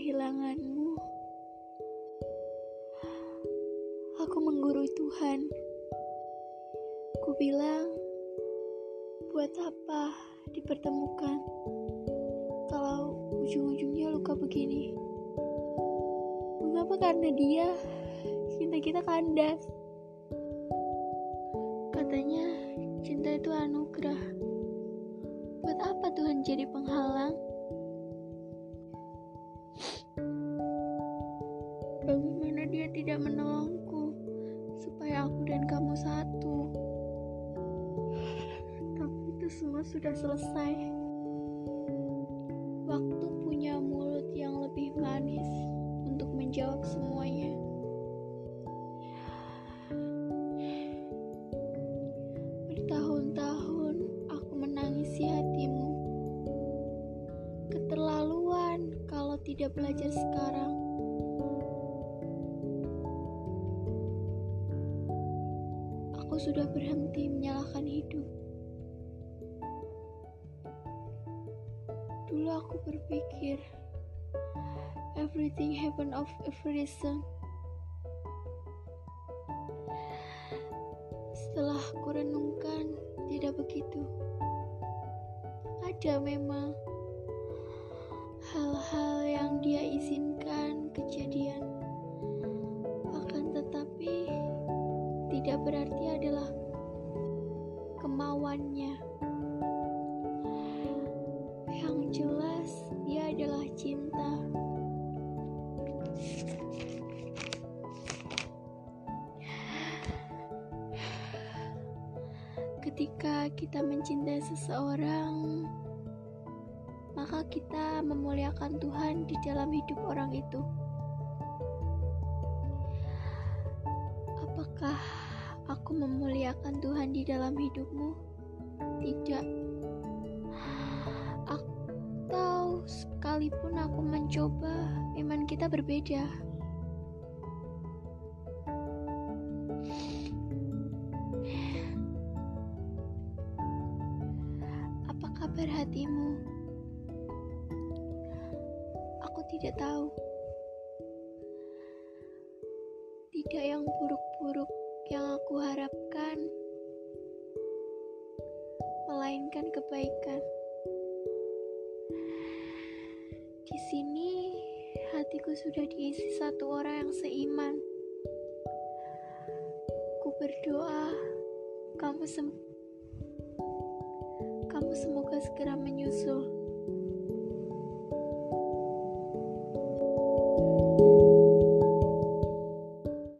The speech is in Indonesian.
kehilanganmu. Aku menggurui Tuhan. Ku bilang, buat apa dipertemukan kalau ujung-ujungnya luka begini? Mengapa karena dia cinta kita kandas? Katanya cinta itu anugerah. Buat apa Tuhan jadi penghalang? Tidak menolongku supaya aku dan kamu satu? Tapi itu semua sudah selesai. Waktu punya mulut yang lebih manis untuk menjawab semuanya. Bertahun-tahun aku menangisi hatimu. Keterlaluan kalau tidak belajar sekarang. Aku sudah berhenti menyalahkan hidup. Dulu aku berpikir everything happen of a reason. Setelah aku renungkan, tidak begitu. Ada memang hal-hal yang dia izinkan kejadian. Akan tetapi tidak berarti adalah Ketika kita mencintai seseorang, maka kita memuliakan Tuhan di dalam hidup orang itu. Apakah aku memuliakan Tuhan di dalam hidupmu? Tidak. Sekalipun aku mencoba, iman kita berbeda. Apa kabar hatimu? Aku tidak tahu. Tidak yang buruk-buruk yang aku harapkan, melainkan kebaikan. Sini hatiku sudah diisi satu orang yang seiman. Ku berdoa kamu sem kamu semoga segera menyusul.